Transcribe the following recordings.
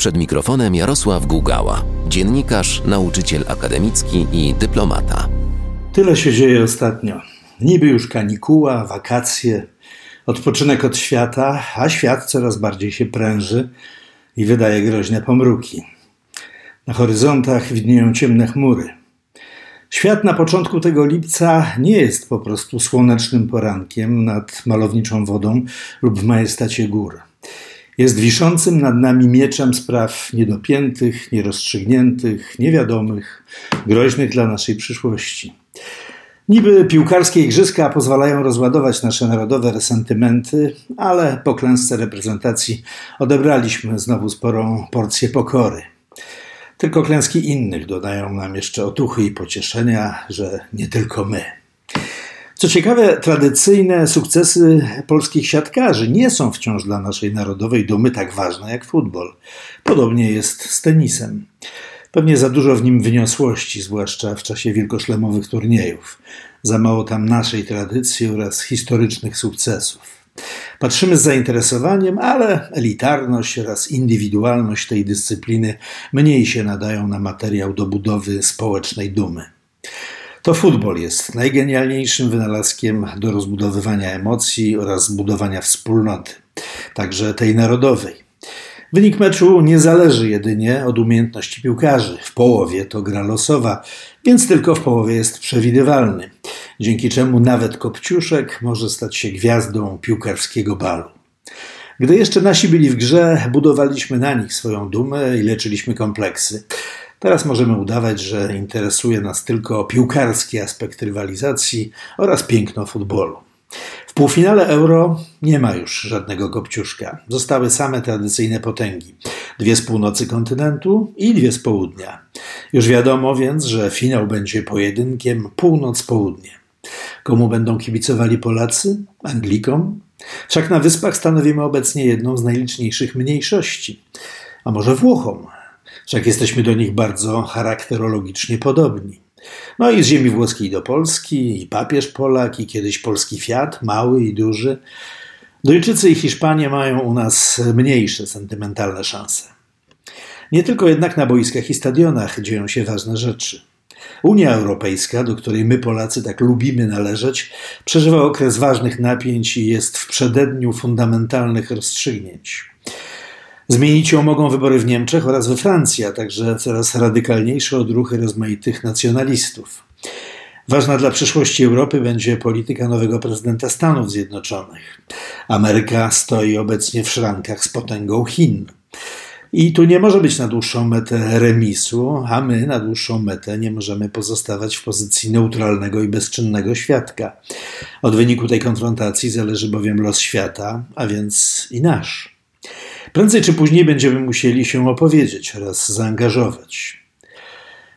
Przed mikrofonem Jarosław Gugała, dziennikarz, nauczyciel akademicki i dyplomata. Tyle się dzieje ostatnio. Niby już kanikuła, wakacje, odpoczynek od świata, a świat coraz bardziej się pręży i wydaje groźne pomruki. Na horyzontach widnieją ciemne chmury. Świat na początku tego lipca nie jest po prostu słonecznym porankiem nad malowniczą wodą lub w majestacie gór. Jest wiszącym nad nami mieczem spraw niedopiętych, nierozstrzygniętych, niewiadomych, groźnych dla naszej przyszłości. Niby piłkarskie igrzyska pozwalają rozładować nasze narodowe resentymenty, ale po klęsce reprezentacji odebraliśmy znowu sporą porcję pokory. Tylko klęski innych dodają nam jeszcze otuchy i pocieszenia, że nie tylko my. Co ciekawe, tradycyjne sukcesy polskich siatkarzy nie są wciąż dla naszej narodowej dumy tak ważne jak futbol. Podobnie jest z tenisem. Pewnie za dużo w nim wyniosłości, zwłaszcza w czasie wielkoszlemowych turniejów. Za mało tam naszej tradycji oraz historycznych sukcesów. Patrzymy z zainteresowaniem, ale elitarność oraz indywidualność tej dyscypliny mniej się nadają na materiał do budowy społecznej dumy. To futbol jest najgenialniejszym wynalazkiem do rozbudowywania emocji oraz budowania wspólnoty, także tej narodowej. Wynik meczu nie zależy jedynie od umiejętności piłkarzy. W połowie to gra losowa, więc tylko w połowie jest przewidywalny, dzięki czemu nawet Kopciuszek może stać się gwiazdą piłkarskiego balu. Gdy jeszcze nasi byli w grze, budowaliśmy na nich swoją dumę i leczyliśmy kompleksy. Teraz możemy udawać, że interesuje nas tylko piłkarski aspekt rywalizacji oraz piękno futbolu. W półfinale Euro nie ma już żadnego kopciuszka. Zostały same tradycyjne potęgi. Dwie z północy kontynentu i dwie z południa. Już wiadomo więc, że finał będzie pojedynkiem północ-południe. Komu będą kibicowali Polacy? Anglikom? Wszak na wyspach stanowimy obecnie jedną z najliczniejszych mniejszości. A może Włochom? Wszak jesteśmy do nich bardzo charakterologicznie podobni. No i z ziemi włoskiej do Polski, i papież Polak, i kiedyś polski Fiat, mały i duży. Duńczycy i Hiszpanie mają u nas mniejsze sentymentalne szanse. Nie tylko jednak na boiskach i stadionach dzieją się ważne rzeczy. Unia Europejska, do której my Polacy tak lubimy należeć, przeżywa okres ważnych napięć i jest w przededniu fundamentalnych rozstrzygnięć. Zmienić ją mogą wybory w Niemczech oraz we Francji, a także coraz radykalniejsze odruchy rozmaitych nacjonalistów. Ważna dla przyszłości Europy będzie polityka nowego prezydenta Stanów Zjednoczonych. Ameryka stoi obecnie w szrankach z potęgą Chin. I tu nie może być na dłuższą metę remisu, a my na dłuższą metę nie możemy pozostawać w pozycji neutralnego i bezczynnego świadka. Od wyniku tej konfrontacji zależy bowiem los świata, a więc i nasz. Prędzej czy później będziemy musieli się opowiedzieć oraz zaangażować.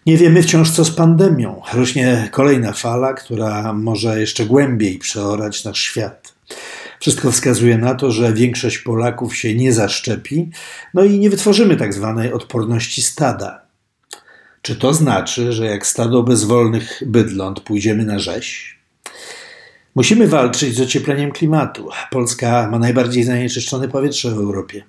Nie wiemy wciąż, co z pandemią. Rośnie kolejna fala, która może jeszcze głębiej przeorać nasz świat. Wszystko wskazuje na to, że większość Polaków się nie zaszczepi, no i nie wytworzymy tak zwanej odporności stada. Czy to znaczy, że jak stado bezwolnych bydląt pójdziemy na rzeź? Musimy walczyć z ociepleniem klimatu. Polska ma najbardziej zanieczyszczone powietrze w Europie.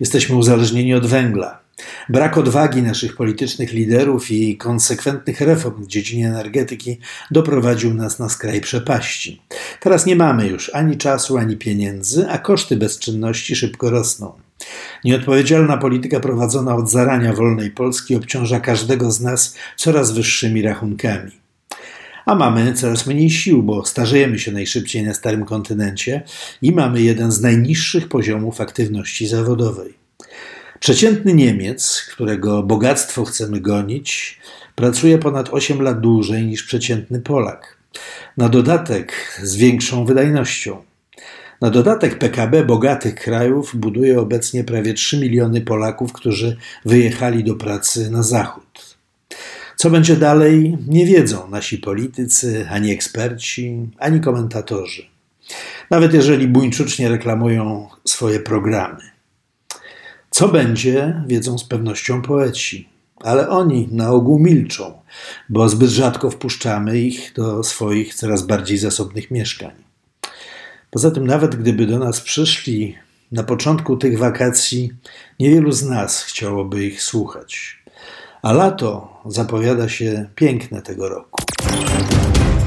Jesteśmy uzależnieni od węgla. Brak odwagi naszych politycznych liderów i konsekwentnych reform w dziedzinie energetyki doprowadził nas na skraj przepaści. Teraz nie mamy już ani czasu, ani pieniędzy, a koszty bezczynności szybko rosną. Nieodpowiedzialna polityka prowadzona od zarania wolnej Polski obciąża każdego z nas coraz wyższymi rachunkami a mamy coraz mniej sił, bo starzejemy się najszybciej na starym kontynencie i mamy jeden z najniższych poziomów aktywności zawodowej. Przeciętny Niemiec, którego bogactwo chcemy gonić, pracuje ponad 8 lat dłużej niż przeciętny Polak. Na dodatek z większą wydajnością. Na dodatek PKB bogatych krajów buduje obecnie prawie 3 miliony Polaków, którzy wyjechali do pracy na zachód. Co będzie dalej, nie wiedzą nasi politycy, ani eksperci, ani komentatorzy. Nawet jeżeli buńczucznie reklamują swoje programy. Co będzie, wiedzą z pewnością poeci, ale oni na ogół milczą, bo zbyt rzadko wpuszczamy ich do swoich coraz bardziej zasobnych mieszkań. Poza tym, nawet gdyby do nas przyszli Na początku tych wakacji niewielu z nas chciałoby ich słuchać. A lato zapowiada się piękne tego roku.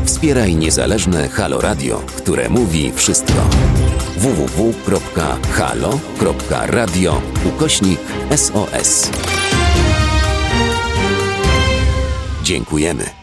Wspieraj niezależne Halo Radio, które mówi wszystko. www.halo.radio ukośnik SOS. Dziękujemy.